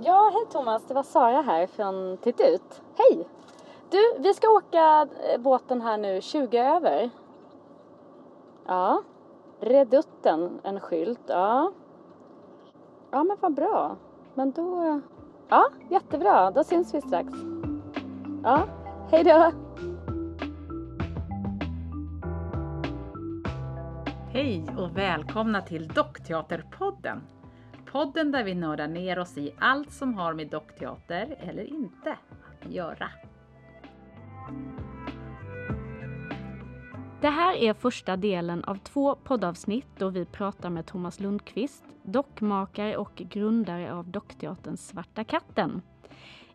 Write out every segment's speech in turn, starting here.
Ja, hej Thomas. Det var Sara här från Titt ut. Hej! Du, vi ska åka eh, båten här nu 20 över. Ja. Redutten, en skylt. Ja. Ja, men vad bra. Men då... Ja, jättebra. Då syns vi strax. Ja, hej då! Hej och välkomna till Dockteaterpodden. Podden där vi nördar ner oss i allt som har med dockteater eller inte att göra. Det här är första delen av två poddavsnitt då vi pratar med Thomas Lundqvist, dockmakare och grundare av dockteatern Svarta katten.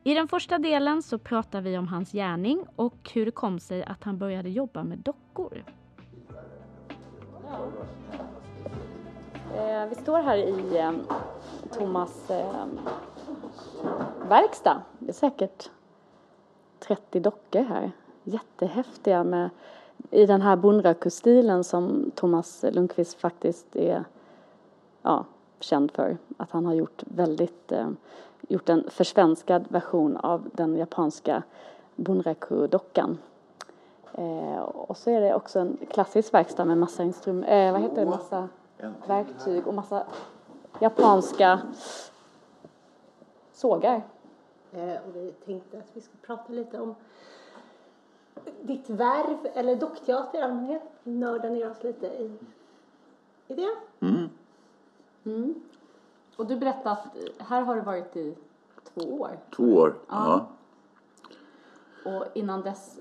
I den första delen så pratar vi om hans gärning och hur det kom sig att han började jobba med dockor. Ja. Eh, vi står här i eh, Thomas eh, verkstad. Det är säkert 30 dockor här. Jättehäftiga med i den här bondrakustilen som Thomas Lundqvist faktiskt är ja, känd för. Att han har gjort väldigt eh, gjort en försvenskad version av den japanska Bonraku-dockan. Eh, och så är det också en klassisk verkstad med massa instrument, eh, vad heter det, massa verktyg och massa japanska sågar. Eh, och vi tänkte att vi ska prata lite om ditt värv, eller dockteater i allmänhet. Nörda ner oss lite i, i det. Mm. Mm. Och du berättade att här har du varit i två år. Två år, ja. ja. Och innan dess?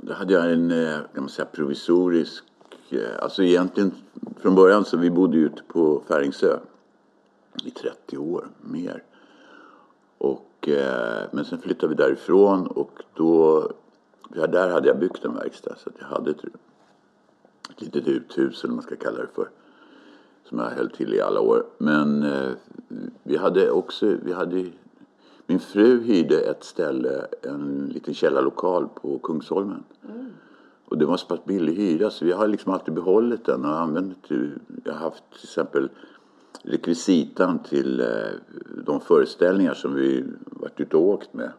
Då hade jag en, eh, kan man säga, provisorisk, Eh, alltså egentligen från början så vi bodde ute på Färingsö i 30 år, mer. Och, eh, men sen flyttade vi därifrån och då, ja, där hade jag byggt en verkstad så jag hade ett, ett litet uthus eller vad man ska kalla det för. Som jag höll till i alla år. Men eh, vi hade också, vi hade min fru hyrde ett ställe, en liten källarlokal på Kungsholmen. Mm. Och det var så pass billig hyra så vi har liksom alltid behållit den och använt jag har haft till exempel rekvisitan till eh, de föreställningar som vi varit ute och åkt med.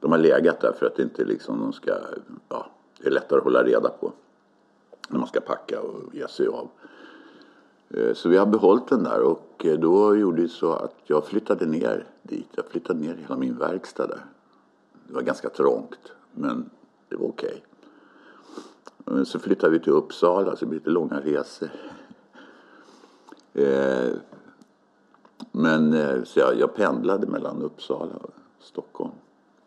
De har legat där för att inte liksom de ska, ja, det är lättare att hålla reda på när man ska packa och ge sig av. Eh, så vi har behållit den där och eh, då gjorde det så att jag flyttade ner dit. Jag flyttade ner hela min verkstad där. Det var ganska trångt men det var okej. Okay. Så flyttade vi till Uppsala så det blev lite långa resor. Eh, men eh, så jag, jag pendlade mellan Uppsala och Stockholm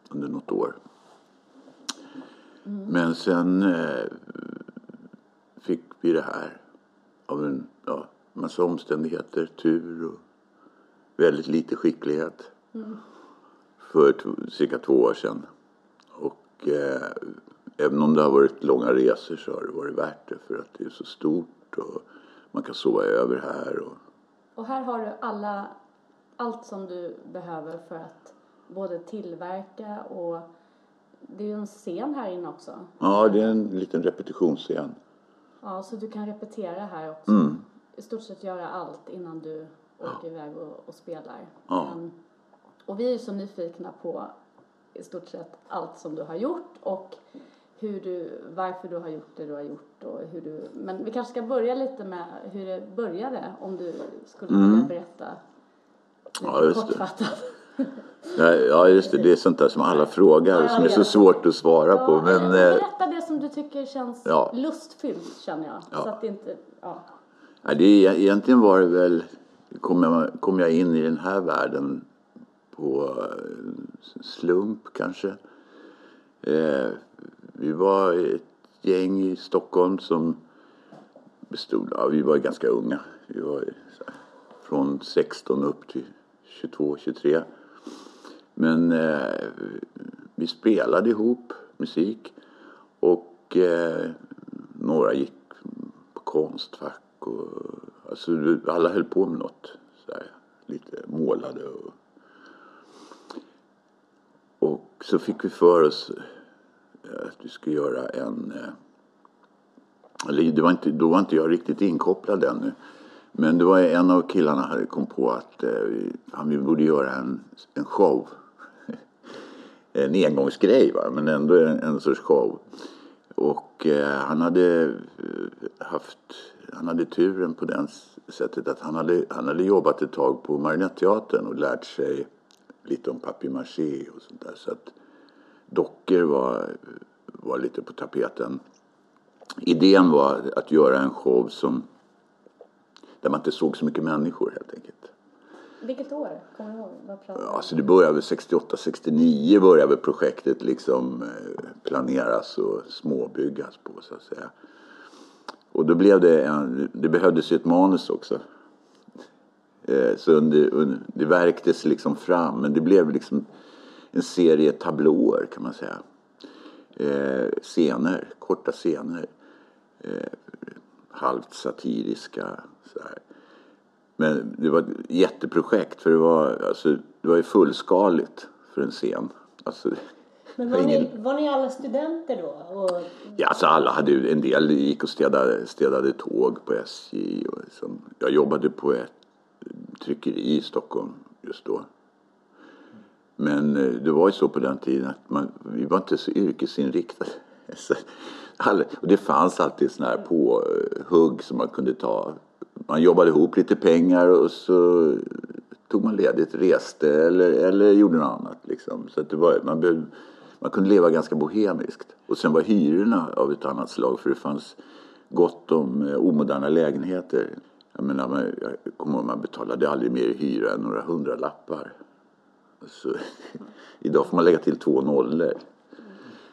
under något år. Mm. Men sen eh, fick vi det här av en ja, massa omständigheter, tur och väldigt lite skicklighet. Mm. För cirka två år sedan. Och eh, även om det har varit långa resor så har det varit värt det för att det är så stort och man kan sova över här. Och, och här har du alla, allt som du behöver för att både tillverka och det är ju en scen här inne också. Ja, det är en liten repetitionsscen. Ja, så du kan repetera här också. Mm. I stort sett göra allt innan du åker iväg och, och spelar. Ja. Men, och vi är ju så nyfikna på i stort sett allt som du har gjort och hur du, varför du har gjort det du har gjort och hur du, men vi kanske ska börja lite med hur det började om du skulle vilja mm. berätta ja, just kortfattat. Det. Ja, just det. Det är sånt där som alla frågar och som är så svårt att svara ja, på. Men, eh, berätta det som du tycker känns ja. lustfyllt känner jag. Ja. Så att det inte, ja. Ja, det är, egentligen var det väl, kom jag, kom jag in i den här världen på eh, slump kanske. Eh, vi var ett gäng i Stockholm som bestod av, vi var ganska unga. Vi var från 16 upp till 22, 23. Men eh, vi spelade ihop musik och eh, några gick på konstfack och alltså, alla höll på med något. Så här, lite målade och, och så fick vi för oss att vi skulle göra en... Eh, eller det var inte, då var inte jag riktigt inkopplad ännu. Men det var en av killarna hade kom på att eh, han, vi borde göra en, en show. en engångsgrej va, men ändå en, en sorts show. Och eh, han hade eh, haft, han hade turen på det sättet att han hade, han hade jobbat ett tag på Marionetteatern och lärt sig lite om papier-maché och sånt där. Så att dockor var, var lite på tapeten. Idén var att göra en show som där man inte såg så mycket människor helt enkelt. Vilket år? Kommer du ihåg? Vad alltså det började väl 68, 69 började projektet liksom eh, planeras och småbyggas på så att säga. Och då blev det, en, det behövdes ju ett manus också. Eh, så under, det verktes liksom fram men det blev liksom en serie tablåer kan man säga. Eh, scener, korta scener. Eh, halvt satiriska. Så här. Men det var ett jätteprojekt för det var, alltså, det var ju fullskaligt för en scen. Alltså, men var, ingen... ni, var ni alla studenter då? Och... Ja, alltså alla hade en del gick och städade, städade tåg på SJ. Och liksom, jag jobbade på ett tryckeri i Stockholm just då. Men eh, det var ju så på den tiden att man, vi var inte så yrkesinriktade. och det fanns alltid sådana här påhugg eh, som man kunde ta. Man jobbade ihop lite pengar och så tog man ledigt, reste eller, eller gjorde något annat. Liksom. Så att det var, man, behövde, man kunde leva ganska bohemiskt. Och sen var hyrorna av ett annat slag för det fanns gott om eh, omoderna lägenheter. Jag menar, man, jag kommer ihåg man betalade aldrig mer hyra än några hundralappar. Så, idag får man lägga till två nollor.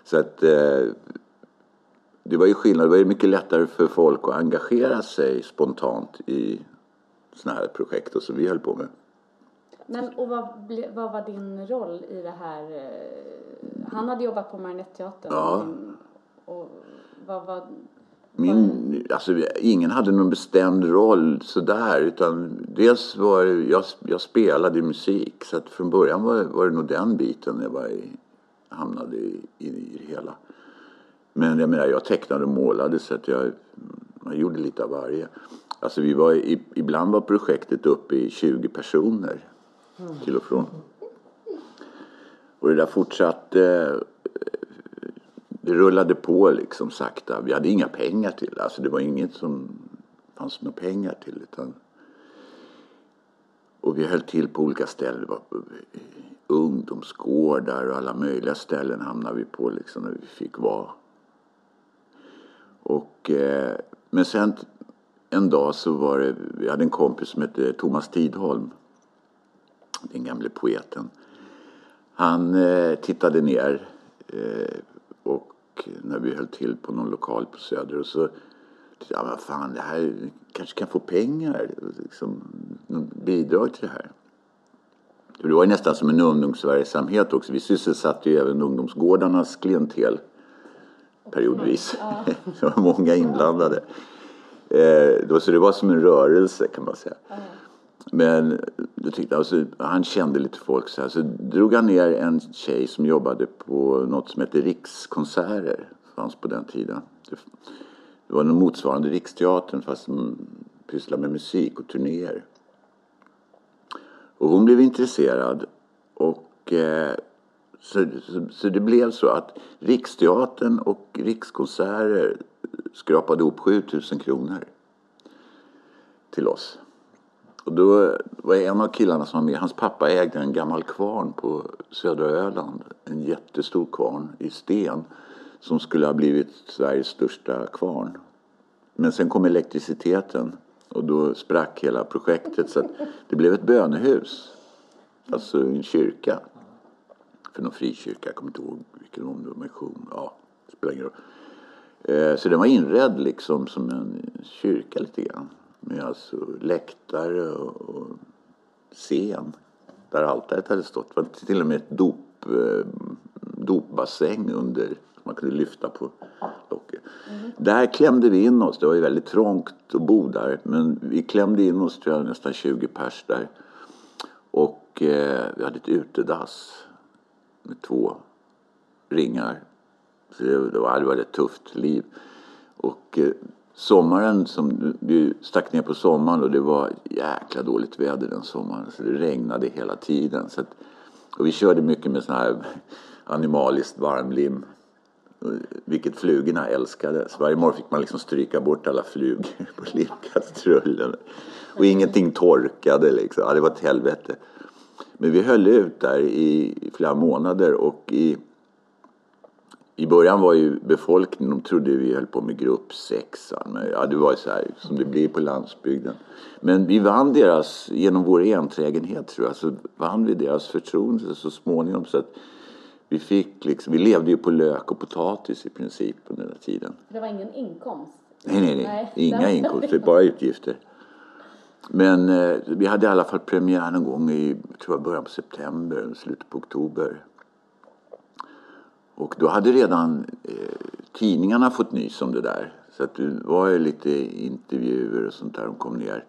Så att eh, det var ju skillnad. Det var ju mycket lättare för folk att engagera sig spontant i sådana här projekt som vi höll på med. Men och vad, vad var din roll i det här? Eh, han hade jobbat på Marionetteatern. Ja. Och vad var min, alltså, ingen hade någon bestämd roll sådär utan dels var jag, jag spelade musik så att från början var, var det nog den biten jag var i, hamnade i, i, i det hela. Men jag menar jag tecknade och målade så att jag, jag gjorde lite av varje. Alltså vi var, i, ibland var projektet uppe i 20 personer till och från. Och det där fortsatte det rullade på liksom sakta. Vi hade inga pengar till det. Alltså det var inget som fanns några pengar till. Utan... Och vi höll till på olika ställen. Det var ungdomsgårdar och alla möjliga ställen hamnade vi på liksom när vi fick vara. Och, eh, men sen en dag så var det, vi hade en kompis som hette Thomas Tidholm. Den gamle poeten. Han eh, tittade ner eh, när vi höll till på någon lokal på Söder och så ja, vad fan, det här kanske kan få pengar, liksom, bidrag till det här. Det var nästan som en ungdomsverksamhet också. Vi sysselsatte ju även ungdomsgårdarnas klientel periodvis. Ja. det var många inblandade. Eh, så det var som en rörelse kan man säga. Ja. Men då tyckte alltså, han kände lite folk så här. Så drog han ner en tjej som jobbade på något som hette Rikskonserter. Fanns på den tiden. Det, det var en motsvarande Riksteatern fast som pysslade med musik och turnéer. Och hon blev intresserad. Och eh, så, så, så, det blev så att Riksteatern och Rikskonserter skrapade ihop 7000 kronor till oss. Och då var en av killarna som var med, hans pappa ägde en gammal kvarn på södra Öland. En jättestor kvarn i sten som skulle ha blivit Sveriges största kvarn. Men sen kom elektriciteten och då sprack hela projektet så att det blev ett bönehus. Alltså en kyrka. För någon frikyrka, jag kommer inte ihåg vilken om det var mission. Ja, det spelar ingen roll. Eh, så den var inredd liksom som en kyrka lite grann med alltså läktare och scen där altaret hade stått. Det var till och med ett dop, eh, dopbassäng under som man kunde lyfta på locket. Mm. Där klämde vi in oss. Det var ju väldigt trångt att bo där men vi klämde in oss tror jag nästan 20 pers där. Och eh, vi hade ett utedass med två ringar. Så det, det var, det var ett tufft liv. Och eh, sommaren som vi stack ner på sommaren och det var jäkla dåligt väder den sommaren. Så det regnade hela tiden. Så att, och vi körde mycket med sån här animaliskt varmlim. Vilket flugorna älskade. Så varje morgon fick man liksom stryka bort alla flugor på limkastrullen. Och ingenting torkade liksom. Ja, det var ett helvete. Men vi höll ut där i flera månader och i i början var ju befolkningen, de trodde vi höll på med gruppsexan. Ja, det var så här som det blir på landsbygden. Men vi vann deras, genom vår enträgenhet tror jag, så vann vi deras förtroende så småningom. Så att vi fick liksom, vi levde ju på lök och potatis i princip under den tiden. Det var ingen inkomst? Nej, nej, nej. nej Inga inkomster, bara utgifter. Men eh, vi hade i alla fall premiär någon gång i, tror jag, början på september, slutet på oktober. Och då hade redan eh, tidningarna fått nys om det där. Så att det var lite intervjuer och sånt där. De kom ner.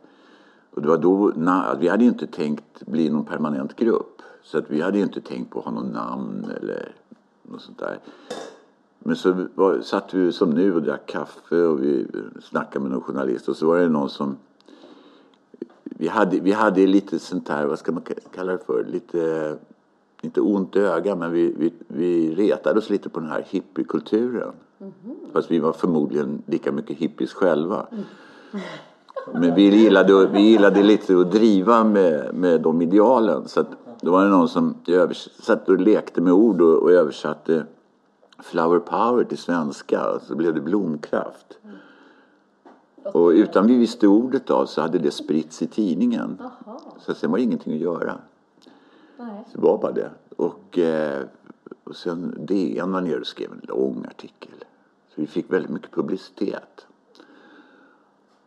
Och det var då, na, vi hade inte tänkt bli någon permanent grupp. Så att vi hade inte tänkt på att ha någon namn eller något sånt där. Men så var, satt vi som nu och drack kaffe och vi snackade med någon journalist och så var det någon som vi hade, vi hade lite sånt här, vad ska man kalla det för, lite inte ont öga, men vi, vi, vi retade oss lite på den här hippiekulturen. Mm -hmm. Fast vi var förmodligen lika mycket hippies själva. Mm. Men vi gillade, vi gillade lite att driva med, med de idealen. Så att då var det någon som satt och lekte med ord och, och översatte flower power till svenska. Så blev det blomkraft. Mm. Och utan vi visste ordet av så hade det spritts i tidningen. Aha. Så sen var det ingenting att göra. Nej. Det var bara det. Och, eh, och sen DN var nere och skrev en lång artikel. Så vi fick väldigt mycket publicitet.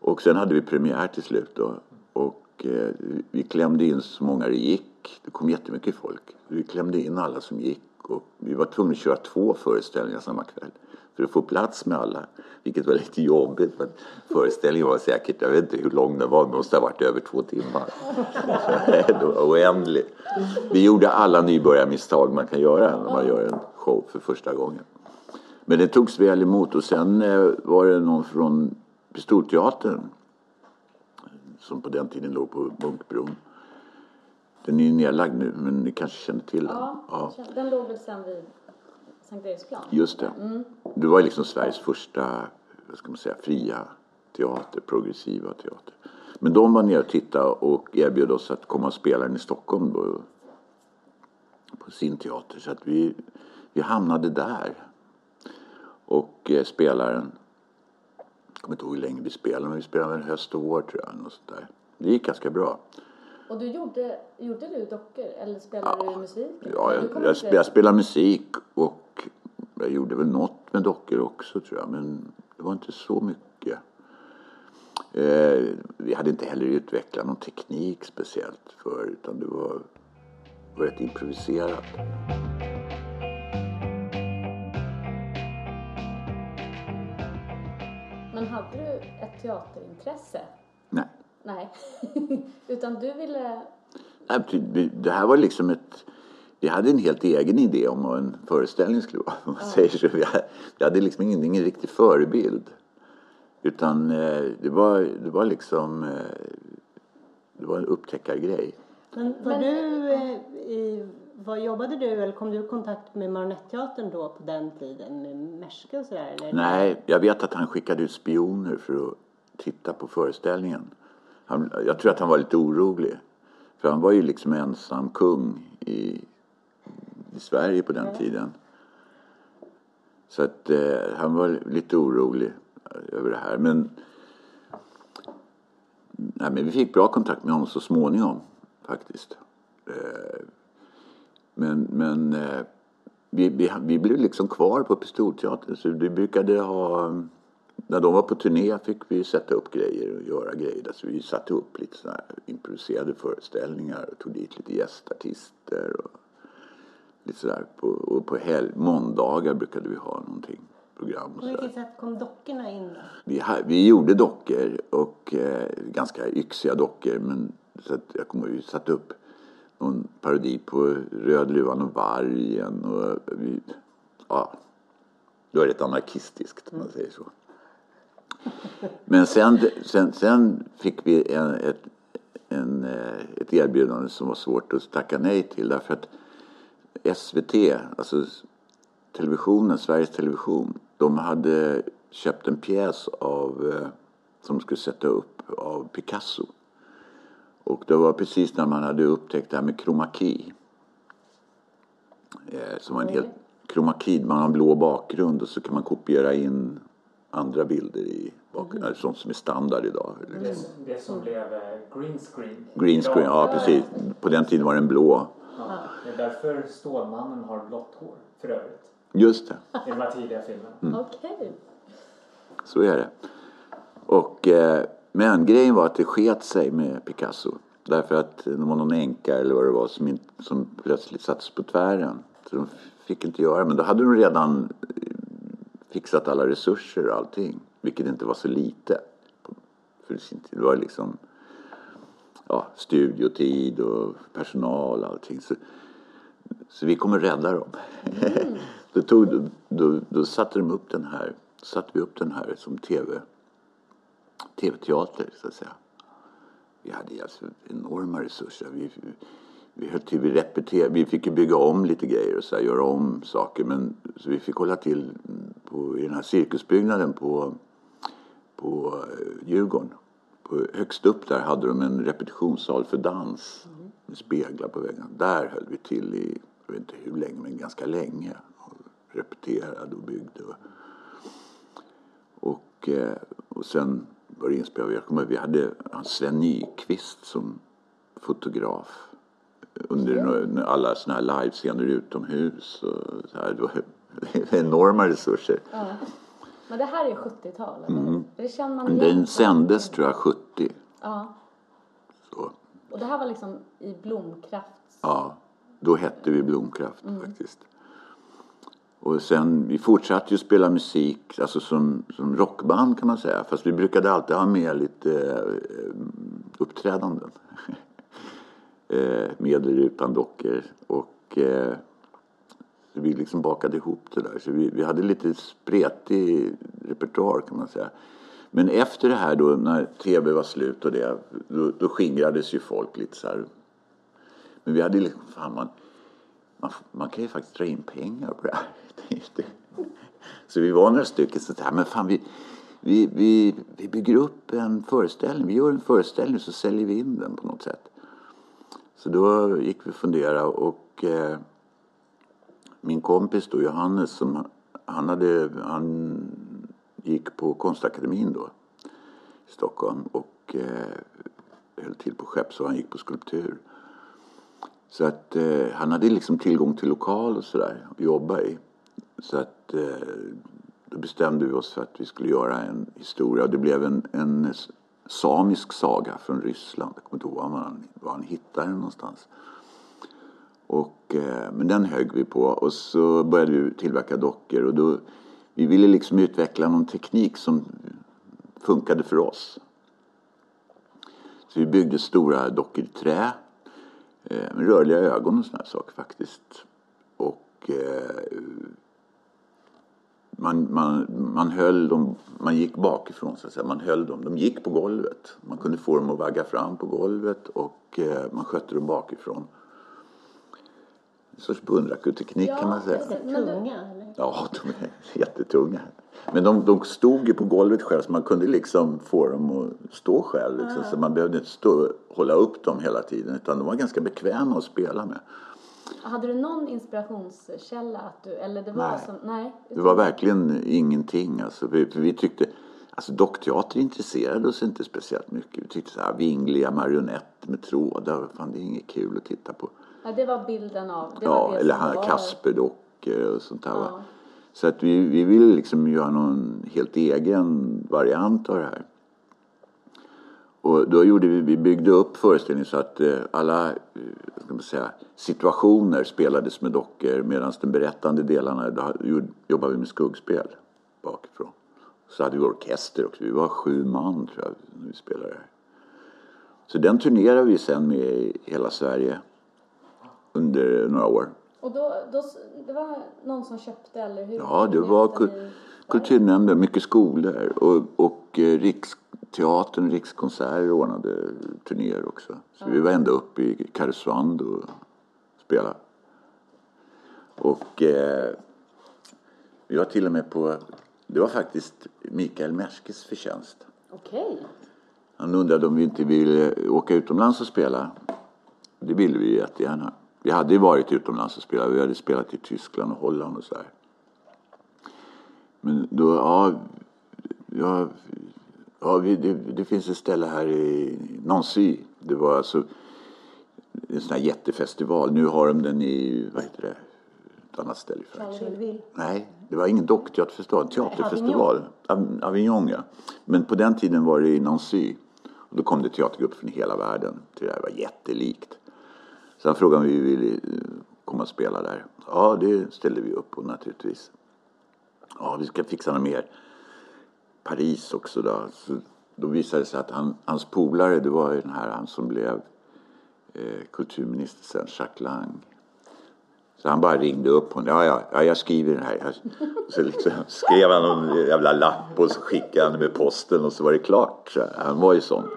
Och sen hade vi premiär till slut då. Och eh, vi klämde in så många det gick. Det kom jättemycket folk. Vi klämde in alla som gick. Och vi var tvungna att köra två föreställningar samma kväll för att få plats med alla. Vilket var lite jobbigt. Men föreställningen var säkert, jag vet inte hur lång den var, men måste ha varit över två timmar. Oändlig. Vi gjorde alla nybörjarmisstag man kan göra när man gör en show för första gången. Men det togs väl emot och sen eh, var det någon från Pistolteatern som på den tiden låg på Munkbron. Den är nedlagd nu, men ni kanske känner till den? Ja, ja. den låg väl sen vid Sankt Eriksplan. Just det. Mm. Det var liksom Sveriges första, vad ska man säga, fria teater, progressiva teater. Men de var nere och tittade och erbjöd oss att komma och spela den i Stockholm då, på sin teater. Så att vi, vi hamnade där. Och eh, spelaren, jag kommer inte ihåg hur länge vi spelade, men vi spelade en höst och vår tror jag. Sånt där. Det gick ganska bra. Och du gjorde, gjorde du dockor eller spelade ja, du musik? Ja, jag, jag, jag spelade musik och jag gjorde väl något med dockor också tror jag, men det var inte så mycket. Eh, vi hade inte heller utvecklat någon teknik speciellt för utan det var, var rätt improviserat. Men hade du ett teaterintresse? Nej. Nej, utan du ville... Det här var liksom ett... Vi hade en helt egen idé om vad en föreställning skulle vara. Man ja. säger så. Vi hade, vi hade liksom ingen, ingen riktig förebild. Utan eh, det var, det var liksom... Eh, det var en upptäckargrej. Men var du eh, i, vad jobbade du eller kom du i kontakt med Marionetteatern då på den tiden med Merske och sådär? Eller? Nej, jag vet att han skickade ut spioner för att titta på föreställningen. Han, jag tror att han var lite orolig. För han var ju liksom ensam kung i, i Sverige på den tiden. Så att eh, han var lite orolig över det här. Men, nej, men vi fick bra kontakt med honom så småningom faktiskt. Eh, men men eh, vi, vi, vi blev liksom kvar på Pistolteatern så vi brukade ha när de var på turné fick vi sätta upp grejer och göra grejer. Så vi satte upp lite här improviserade föreställningar och tog dit lite gästartister. Och lite sådär. På, och på helg, måndagar brukade vi ha någonting. Program på vilket sätt kom dockorna in då? Vi, vi gjorde dockor och eh, ganska yxiga dockor. Men, så att jag kommer vi satte upp någon parodi på Rödluvan och vargen. Och vi, ja, det var rätt anarkistiskt om man säger så. Men sen, sen, sen fick vi en, ett, en, eh, ett erbjudande som var svårt att tacka nej till därför att SVT, alltså televisionen, Sveriges Television, de hade köpt en pjäs av, eh, som de skulle sätta upp av Picasso. Och det var precis när man hade upptäckt det här med kromaki. Eh, som var en helt, kromaki, man har en blå bakgrund och så kan man kopiera in andra bilder i bakgrunden. Mm. Sånt som är standard idag. Det, det som blev eh, green screen. Green screen, ja precis. På den tiden var den blå. Ja, det är därför Stålmannen har blått hår för övrigt. Just det. I de här tidiga filmerna. Mm. Okej. Okay. Så är det. Och, eh, men grejen var att det sket sig med Picasso. Därför att det var någon änka eller vad det var som, inte, som plötsligt sattes på tvären. Så de fick inte göra Men då hade de redan eh, fixat alla resurser och allting. Vilket inte var så lite. För det var liksom ja, studiotid och personal och allting. Så, så vi kommer rädda dem. Mm. då, tog, då, då, då satte de upp den här, satte vi upp den här som tv, tv-teater så att säga. Vi hade alltså enorma resurser. Vi, vi höll till, vi repeterade, vi fick ju bygga om lite grejer och så här, göra om saker. Men, så vi fick hålla till på, i den här cirkusbyggnaden på, på eh, Djurgården. På, högst upp där hade de en repetitionssal för dans med speglar på väggen. Där höll vi till i, jag vet inte hur länge, men ganska länge. Och repeterade och byggde. Och, och, eh, och sen var det inspelat. Jag kommer vi hade Sven Nykvist som fotograf under alla såna här livescener utomhus. Och så här. Det var enorma resurser. Ja. Men det här är 70-tal? Mm. Det känner man igen. Den sändes tror jag 70. Ja. Så. Och det här var liksom i Blomkraft? Ja, då hette vi Blomkraft mm. faktiskt. Och sen, vi fortsatte ju spela musik, alltså som, som rockband kan man säga. Fast vi brukade alltid ha med lite eh, uppträdanden. eh, med eller utan dockor. Och eh, vi liksom bakade ihop det där. Så vi, vi hade lite spretig repertoar kan man säga. Men efter det här då när tv var slut och det, då, då skingrades ju folk lite så här. Men vi hade liksom, fan man, man, man kan ju faktiskt dra in pengar på det här. Så vi var några stycken så här, men fan vi, vi, vi, vi bygger upp en föreställning, vi gör en föreställning så säljer vi in den på något sätt. Så då gick vi och funderade och eh, min kompis då, Johannes, som, han, hade, han gick på Konstakademin då i Stockholm och eh, höll till på Skepp så han gick på skulptur. Så att eh, han hade liksom tillgång till lokal och sådär att jobba i. Så att eh, då bestämde vi oss för att vi skulle göra en historia och det blev en, en samisk saga från Ryssland. Jag kommer inte ihåg var han, var han hittade den någonstans. Och, eh, men den högg vi på och så började vi tillverka dockor och då, vi ville liksom utveckla någon teknik som funkade för oss. Så vi byggde stora dockor i trä eh, med rörliga ögon och sådana saker faktiskt. Och eh, man, man, man höll dem, man gick bakifrån så att säga, man höll dem, de gick på golvet. Man kunde få dem att vagga fram på golvet och eh, man skötte dem bakifrån. En sorts beundrarkulteknik ja, kan man säga. Tunga? Eller? Ja, de är jättetunga. Men de, de stod ju på golvet själv så man kunde liksom få dem att stå själv. Liksom, Så man behövde inte stå, hålla upp dem hela tiden utan de var ganska bekväma att spela med. Hade du någon inspirationskälla? Att du, eller det var nej. Som, nej, det var verkligen ingenting. Alltså, vi, vi tyckte, alltså dockteater intresserade oss inte speciellt mycket. Vi tyckte så här vingliga marionetter med trådar, fan det är inget kul att titta på. Ja, det var bilden av. Det ja, det eller här Kasperdockor och sånt där. Ja. Så att vi, vi ville liksom göra någon helt egen variant av det här. Och då gjorde vi, vi byggde upp föreställningen så att eh, alla eh, ska man säga, situationer spelades med dockor medan de berättande delarna, då jobbade vi med skuggspel bakifrån. Så hade vi orkester också, vi var sju man tror jag när vi spelade det här. Så den turnerade vi sen med i hela Sverige under några år. Och då, då, det var någon som köpte eller hur? Ja, det var, kulturnämnden, mycket skolor och, och eh, Riksteatern, Rikskonserter ordnade turnéer också. Så vi var ända uppe i Karesuando och spelade. Och eh, vi var till och med på, det var faktiskt Mikael Merskes förtjänst. Okej. Han undrade om vi inte ville åka utomlands och spela. Det ville vi jättegärna. Vi hade ju varit utomlands och spelat. Vi hade spelat i Tyskland och Holland och så här. Men då, ja, ja, ja vi, det, det finns ett ställe här i Nancy. Det var alltså en sån här jättefestival. Nu har de den i, vad heter det, ett annat ställe i Frankrike. Nej, det var ingen dockteaterfestival, teaterfestival. Avignon. Avignon, ja. Men på den tiden var det i Nancy. Och då kom det teatergrupper från hela världen. Det var jättelikt. Så han frågade om vi ville eh, komma och spela där. Ja, det ställde vi upp på naturligtvis. Ja, vi ska fixa något mer. Paris också då. Så då visade det sig att han, hans polare, det var ju den här han som blev eh, kulturminister sen, Jacques Lang. Så han bara ringde upp honom. Ja, ja, ja jag skriver den här. Så liksom skrev han någon jävla lapp och så skickade han med posten och så var det klart. Så han var ju sån.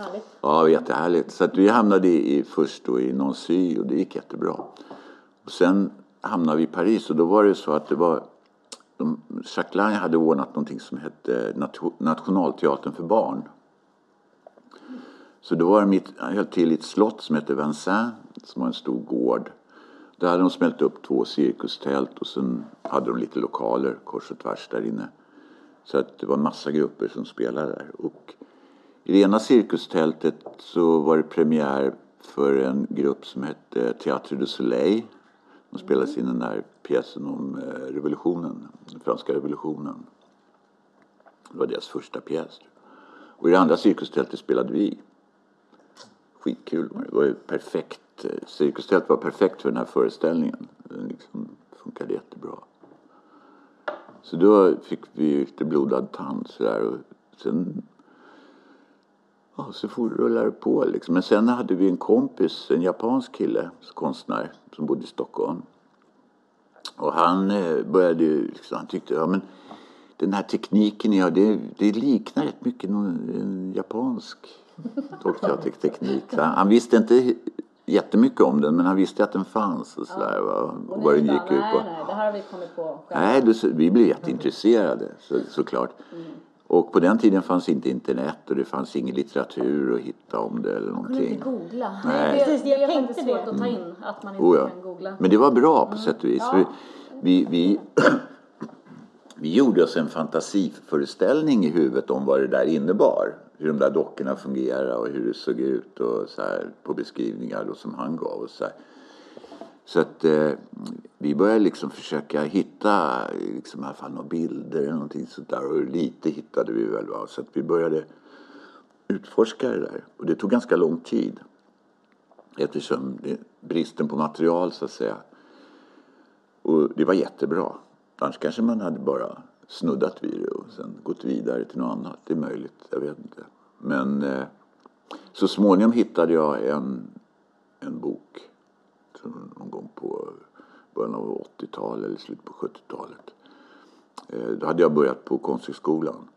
Härligt. Ja, jättehärligt. Så att vi hamnade i, först då i Nancy och det gick jättebra. Och sen hamnade vi i Paris och då var det så att det var de, Jacques Lange hade ordnat någonting som hette Nation- Nationalteatern för barn. Så då var det mitt... han höll till i ett slott som hette Vincennes som var en stor gård. Där hade de smält upp två cirkustält och sen hade de lite lokaler kors och tvärs där inne. Så att det var massa grupper som spelade där. Och i det ena cirkustältet så var det premiär för en grupp som hette Théâtre du Soleil. De spelade in den här pjäsen om eh, revolutionen, den franska revolutionen. Det var deras första pjäs. Och i det andra cirkustältet spelade vi. Skitkul. Det var ju perfekt. Eh, cirkustältet var perfekt för den här föreställningen. Den liksom funkade jättebra. Så då fick vi lite blodad tand sådär. Och sen Ja, så for, rullade det på liksom. Men sen hade vi en kompis, en japansk kille, konstnär, som bodde i Stockholm. Och han eh, började ju, liksom, han tyckte, ja men den här tekniken ni har, det, det liknar rätt mycket någon, japansk. Så Han, han visste inte jättemycket om den, men han visste att den fanns och sådär. va, Och vad den gick ut på. Nej, nej, det här har vi kommit på själva. Nej, då, vi blev jätteintresserade så, såklart. Och på den tiden fanns inte internet och det fanns ingen litteratur att hitta om det eller kunde någonting. inte googla. Nej. Det, Precis, det jag är tänkte faktiskt svårt det. att ta in att man inte Oh ja. kan googla. Men det var bra på sätt och vis. Ja. Vi, vi, vi, vi gjorde oss en fantasiföreställning i huvudet om vad det där innebar. Hur de där dockorna fungerade och hur det såg ut och så här på beskrivningar då som han gav oss. Så, här så att eh, vi började liksom försöka hitta liksom i alla fall några bilder eller någonting sånt där. Och lite hittade vi väl. Va? Så att vi började utforska det där. Och det tog ganska lång tid. Eftersom det, bristen på material så att säga. Och det var jättebra. Annars kanske man hade bara snuddat vid det och sen gått vidare till något annat. Det är möjligt, jag vet inte. Men eh, så småningom hittade jag en, en bok. Tror någon gång på början av 80-talet eller slutet på 70-talet. Eh, då hade jag börjat på Konsthögskolan.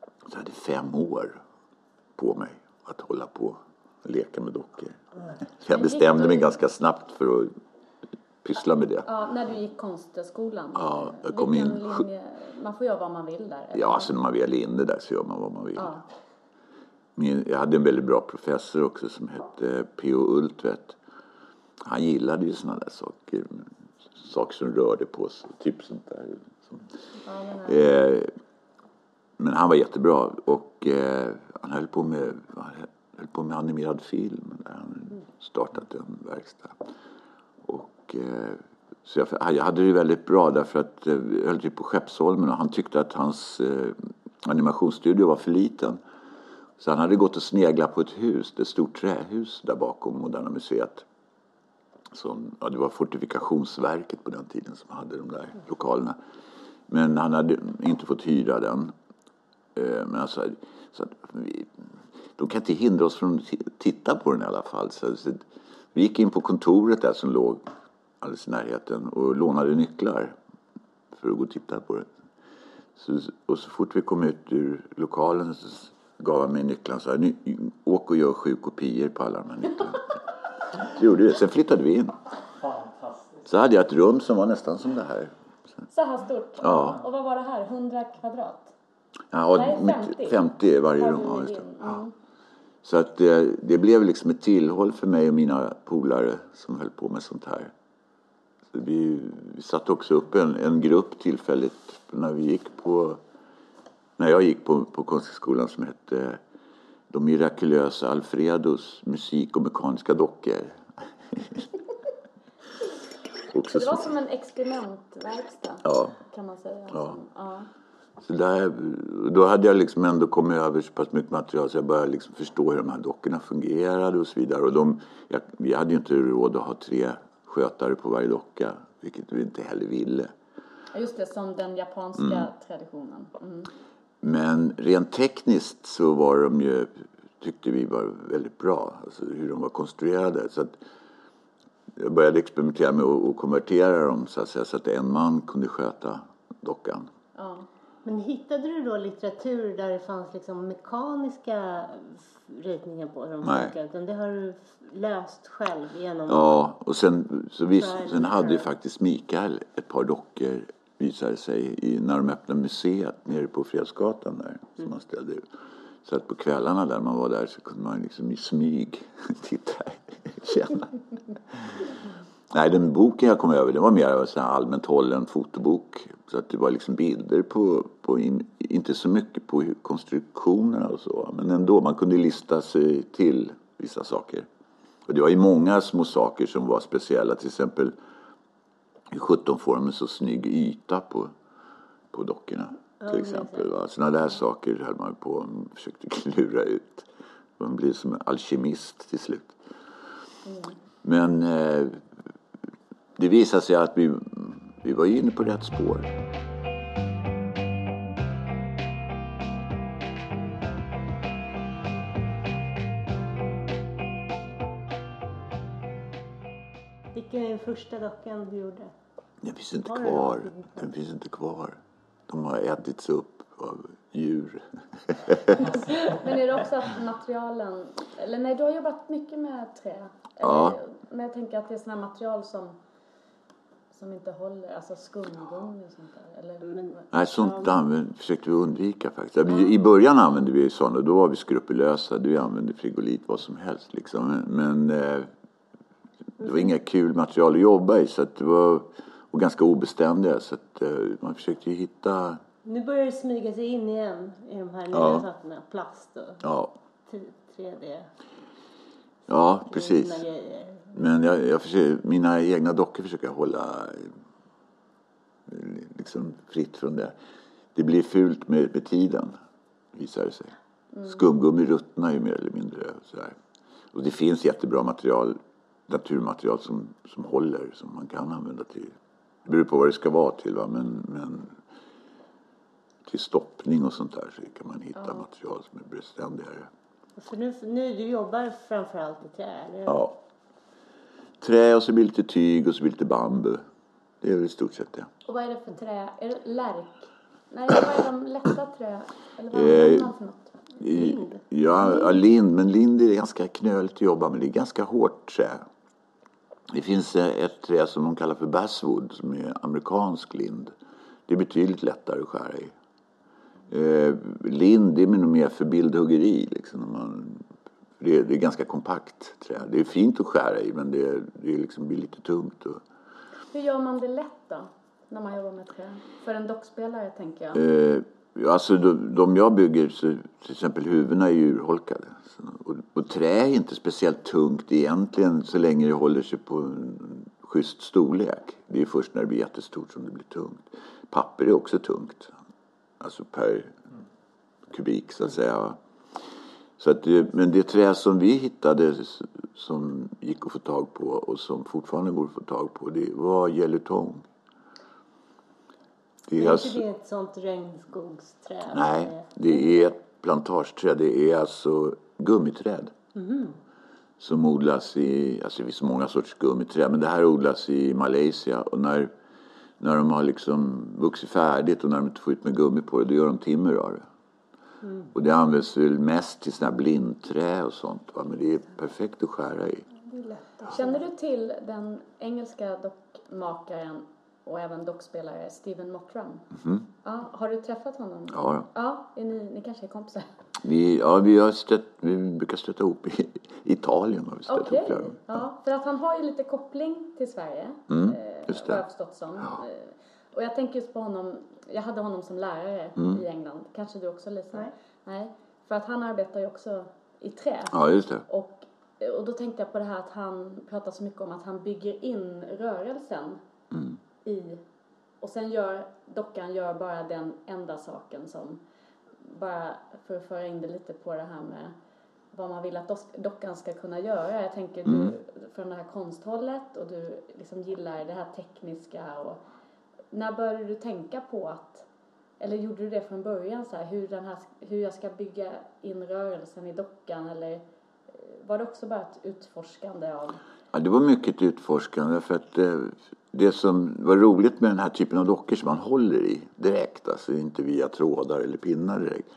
Så jag hade fem år på mig att hålla på och leka med dockor. Så jag bestämde mig ganska snabbt för att pyssla med det. Ja, när du gick konsthögskolan. Ja, jag kom in- linje, man får göra vad man vill där. eller? Ja, alltså när man väl är inne där så gör man vad man vill. Ja. Min, jag hade en väldigt bra professor också som hette P.O. Ultvedt. Han gillade ju sådana där saker. Saker som rörde på sig, typ sånt där. Som- Ja, Eh, men han var jättebra och eh, han höll på med, han höll på med animerad film. Där han startat en verkstad. Och, eh, så jag, jag hade det väldigt bra därför att eh, jag höll till på Skeppsholmen och han tyckte att hans eh, animationsstudio var för liten. Så han hade gått och sneglat på ett hus, ett stort trähus där bakom Moderna Museet. Som, ja, det var Fortifikationsverket på den tiden som hade de där lokalerna. Men han hade inte fått hyra den. Eh, men alltså, så att vi, de kan inte hindra oss från att titta på den i alla fall. Så, vi gick in på kontoret där som låg alldeles i närheten och lånade nycklar för att gå och titta på det. Så, och så fort vi kom ut ur lokalen så gav han mig nycklarna och sa åk och gör sju kopior på alla de här nycklarna. Så gjorde det. Sen flyttade vi in. Fantastiskt. Så hade jag ett rum som var nästan som det här. Så här stort? Ja. Och vad var det här? 100 kvadrat? Ja, Nej, mitt- 50. 50 i varje rum. Ja, just det. in? Ja. Mm. Så att det, det blev liksom ett tillhåll för mig och mina polare som höll på med sånt här. Så vi, vi satte också upp en, en grupp tillfälligt när vi gick på när jag gick på, på Konsthögskolan som hette De mirakulösa Alfredos musik och mekaniska dockor. också Det var som en experimentverkstad ja, kan man säga. Ja. ja. så där, då hade jag liksom ändå kommit över så pass mycket material så jag började liksom förstå hur de här dockorna fungerade och så vidare. Och de, jag, vi hade ju inte råd att ha tre skötare på varje docka, vilket vi inte heller ville. Just det, som den japanska traditionen. Mm. Men rent tekniskt så var de ju, tyckte vi var väldigt bra, alltså hur de var konstruerade. Så att jag började experimentera med att konvertera dem så att, säga, så att en man kunde sköta dockan. Ja. Men hittade du då litteratur där det fanns liksom mekaniska ritningar på hur de Nej. funkar? Utan det har du löst själv genom... Ja, och sen, så vi, sen hade ju faktiskt Mikael ett par dockor visade sig i, när de öppnade museet nere på Fredsgatan där som man ställde ut. Så att på kvällarna där man var där så kunde man liksom i smyg titta, känna. Nej, den boken jag kom över det var mer här allmänt hållen fotobok. Så att det var liksom bilder på, på in, inte så mycket på konstruktionerna och så. Men ändå, man kunde lista sig till vissa saker. Och det var ju många små saker som var speciella. Till exempel hur sjutton får de en så snygg yta på, på dockorna. Till exempel. Va? Sådana där saker höll man på och försökte klura ut. Man blir som en alkemist till slut. Men eh, det visade sig att vi, vi var inne på rätt spår. Vilken är den första dockan du gjorde? Den finns inte Har kvar. det? Den finns inte kvar. De har ätits upp av djur. Men är det också att materialen, eller nej du har jobbat mycket med trä. Eller, Ja. Men jag tänker att det är sådana material som, som inte håller, alltså skumgummi och sånt där. Eller, Men, Nej, sånt använd, försökte vi undvika faktiskt. Vi- I början använde vi sådana, då var vi skrupulösa. Vi använde frigolit, vad som helst liksom. Men, men eh, det var inga kul material att jobba i så att det var, och ganska obeständiga. Så att eh, man försökte ju hitta, nu börjar det smyga sig in igen i de här nya Ja. sakerna. Plast och ja, t- 3D. ja precis. Men jag, jag försöker, mina egna dockor försöker jag hålla eh, liksom fritt från det. Det blir fult med, med tiden, visar det sig. Skumgummi ruttnar ju mer eller mindre. Sådär. Och det finns jättebra material, naturmaterial som, som håller, som man kan använda till. Det beror på vad det ska vara till, va? Men, men till stoppning och sånt där så kan man hitta material som är beständigare. Så nu, nu du jobbar framförallt i trä? Eller? Ja. Trä och så blir det lite tyg och så blir det lite bambu. Det är väl i stort sett det. och vad är det för trä? Är det lärk? Nej, vad är de lätta trä? Eller vad Eh, använder man för något? I, ja, ja, lind. Men lind är ganska knöligt att jobba med. Det är ganska hårt trä. Det finns eh, ett trä som de kallar för basswood som är amerikansk lind. Det är betydligt lättare att skära i. Eh, lind är mer för bildhuggeri. Liksom, man, det, är, det är ganska kompakt trä. Det är fint att skära i men det, det liksom blir lite tungt. Och, Hur gör man det lätt då? När man jobbar med trä? För en dockspelare tänker jag. Eh, alltså de, de jag bygger, så, till exempel huvudena är ju urholkade. Så, och, och trä är inte speciellt tungt egentligen så länge det håller sig på en schysst storlek. Det är först när det blir jättestort som det blir tungt. Papper är också tungt. Alltså per kubik så att säga. Så att det, men det trä som vi hittade som gick att få tag på och som fortfarande går att få tag på det var gelutong. Det är är inte det ett sånt regnskogsträd? Nej, det är ett plantageträd. Det är alltså gummiträd. Som odlas i, alltså det finns många sorters gummiträd, men det här odlas i Malaysia. Och när, när de har liksom vuxit färdigt och när de inte får ut med gummi på det, då gör de timmer av det. Och det används väl mest till sådana här blindträ och sånt. Va? Men det är perfekt att skära i. Känner du till den engelska dockmakaren och även dockspelare Steven Mottram? Ja, har du träffat honom? Ja, ja. Ja, är ni, ni kanske är kompisar? Vi, ja, vi, har stött, vi brukar stöta ihop i Italien. Har vi stött ihop flera gånger. Ja, för att han har ju lite koppling till Sverige. Mm, eh, just det. jag förstått som. Eh, Och jag tänker just på honom. Jag hade honom som lärare Mm. i England. Kanske du också Lisa? Nej. Nej. För att han arbetar ju också i trä. Ja, just det. Och, och då tänkte jag på det här att han pratar så mycket om att han bygger in rörelsen Mm. I och sen gör dockan gör bara den enda saken som bara för att föra in det lite på det här med vad man vill att dockan ska kunna göra. Jag tänker Mm. du från det här konsthållet och du liksom gillar det här tekniska och när började du tänka på att eller gjorde du det från början så här hur den här hur jag ska bygga in rörelsen i dockan eller eh, var det också bara ett utforskande av Ja, det var mycket utforskande för att eh, det som var roligt med den här typen av dockor som man håller i direkt, alltså inte via trådar eller pinnar direkt,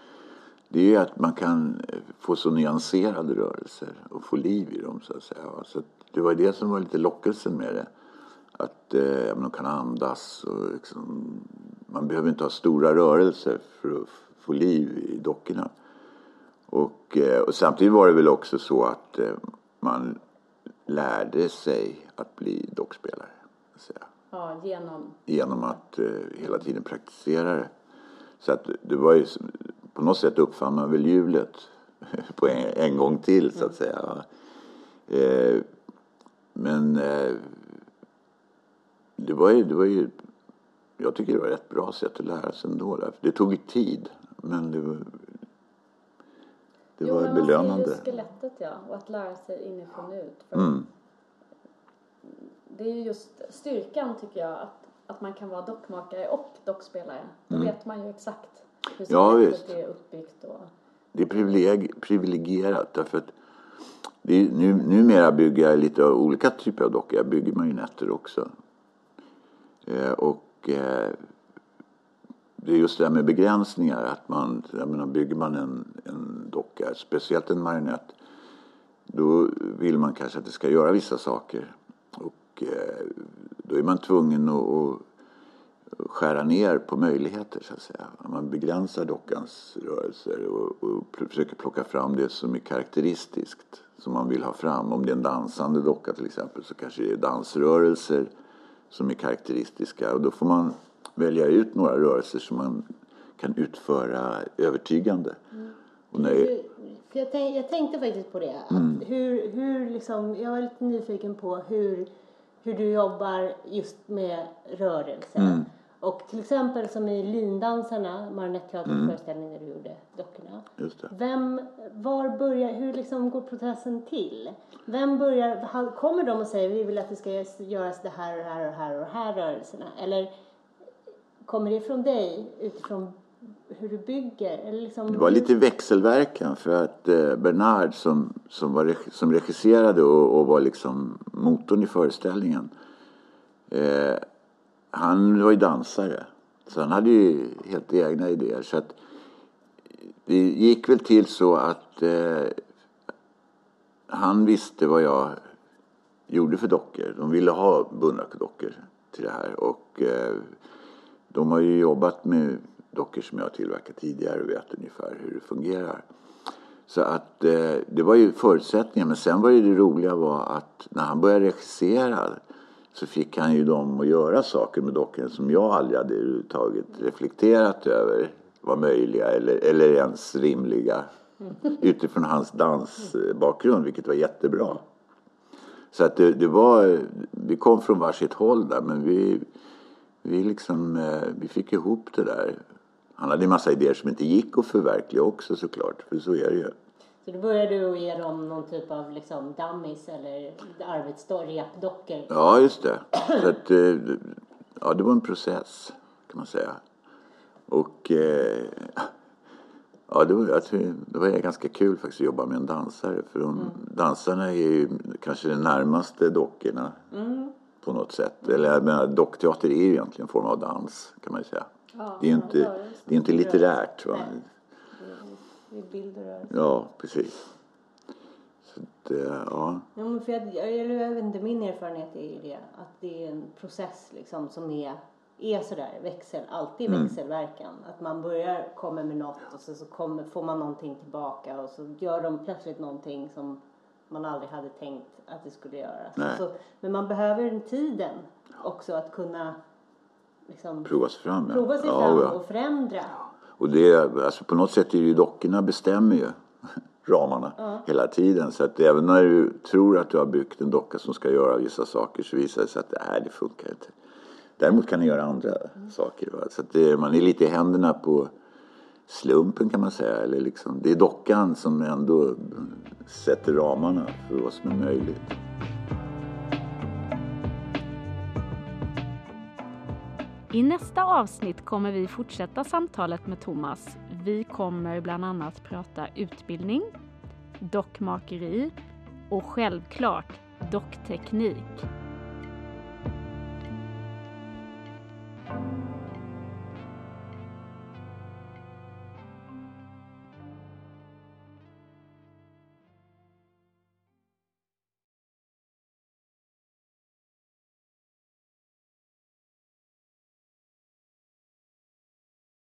det är att man kan eh, få så nyanserade rörelser och få liv i dem så att säga. Så det var det som var lite lockelsen med det. Att eh, man de kan andas och liksom, man behöver inte ha stora rörelser för att få liv i dockorna. Och, eh, och samtidigt var det väl också så att eh, man lärde sig att bli dockspelare säga, ja, genom Genom att eh, hela tiden praktisera det. Så att det var ju på något sätt uppfann man väl hjulet på en, en gång till så att säga. va. Eh, men eh, det var ju, det var ju, jag tycker det var ett bra sätt att lära sig ändå. Där. Det tog ju tid, men det var, det jo, var men man belönande. ser ju skelettet ja och att lära sig inifrån och ut. För Mm. Det är ju just styrkan tycker jag att, att man kan vara dockmakare och dockspelare. Då vet man ju exakt hur Mm. Ja, visst. är uppbyggt och Det är privileg, privilegierat därför att det är, nu, numera bygger jag lite olika typer av dockor. Jag bygger marionetter också. Eh, och eh, det är just det här med begränsningar. Att man, jag menar, bygger man en, en docka, speciellt en marionett, då vill man kanske att det ska göra vissa saker. Och eh, då är man tvungen att, skära ner på möjligheter så att säga. Man begränsar dockans rörelser och, och försöker plocka fram det som är karaktäristiskt som man vill ha fram. Om det är en dansande docka till exempel så kanske det är dansrörelser som är karaktäristiska och då får man välja ut några rörelser som man kan utföra övertygande. Och när, Hur- jag, tänk, jag tänkte faktiskt på det. Mm. hur, hur liksom, jag var lite nyfiken på hur, hur du jobbar just med rörelser. Mm. Och till exempel som i Lindansarna, marionetteaterföreställningen där du gjorde dockorna. det. Vem, var börjar, hur liksom går processen till? Vem börjar, kommer de och säger vi vill att det ska göras det här och det här och det här och de här rörelserna? Eller kommer det från dig utifrån hur du bygger? Eller liksom, Det var lite växelverkan för att eh, Bernard som, som, var, som regisserade och, och var liksom motorn i föreställningen. Eh, han var ju dansare. Så han hade ju helt egna idéer. Så att det gick väl till så att eh, han visste vad jag gjorde för dockor. De ville ha Bunrack-dockor till det här. Och eh, de har ju jobbat med dockor som jag har tillverkat tidigare och vet ungefär hur det fungerar. Så att eh, det var ju förutsättningen. Men sen var ju det roliga var att när han började regissera så fick han ju dem att göra saker med dockorna som jag aldrig hade överhuvudtaget reflekterat över var möjliga eller, eller ens rimliga utifrån hans dansbakgrund, vilket var jättebra. Så att det, det var, vi kom från varsitt håll där men vi, vi, liksom, eh, vi fick ihop det där. Han hade en massa idéer som inte gick att förverkliga också såklart, för så är det ju. Så då börjar du ge dem någon typ av liksom dummies eller arbetsrepdockor. Ja, just det. Så att, eh, ja, det var en process kan man säga. Och eh, ja, det var, jag tror, det var ganska kul faktiskt att jobba med en dansare. För de, dansarna är ju kanske de närmaste dockorna. på något sätt. Eller jag menar, dockteater är ju egentligen en form av dans kan man ju säga. Ja, Det är ju inte, det är inte litterärt. Va? Nej. Det är bild och rörelse. Ja, precis. Så att, eh, ja. Ja, men för jag, jag, jag, vet inte, min erfarenhet är ju det att det är en process liksom som är, är sådär växel, alltid Mm. växelverkan. Att man börjar komma med något och så, så kommer, får man någonting tillbaka och så gör de plötsligt någonting som man aldrig hade tänkt att det skulle göras. Nej. Så, men man behöver den tiden också att kunna liksom, Prova sig fram. Ja. prova sig ja, fram ja. och förändra. Och det, alltså på något sätt är ju dockorna bestämmer ju ramarna hela tiden. Så att även när du tror att du har byggt en docka som ska göra vissa saker så visar det sig att nej, det funkar inte. Däremot kan den göra andra saker. Va? Så att det, man är lite i händerna på slumpen kan man säga. Eller liksom, det är dockan som ändå sätter ramarna för vad som är möjligt. I nästa avsnitt kommer vi fortsätta samtalet med Thomas. Vi kommer bland annat prata utbildning, dockmakeri och självklart dockteknik.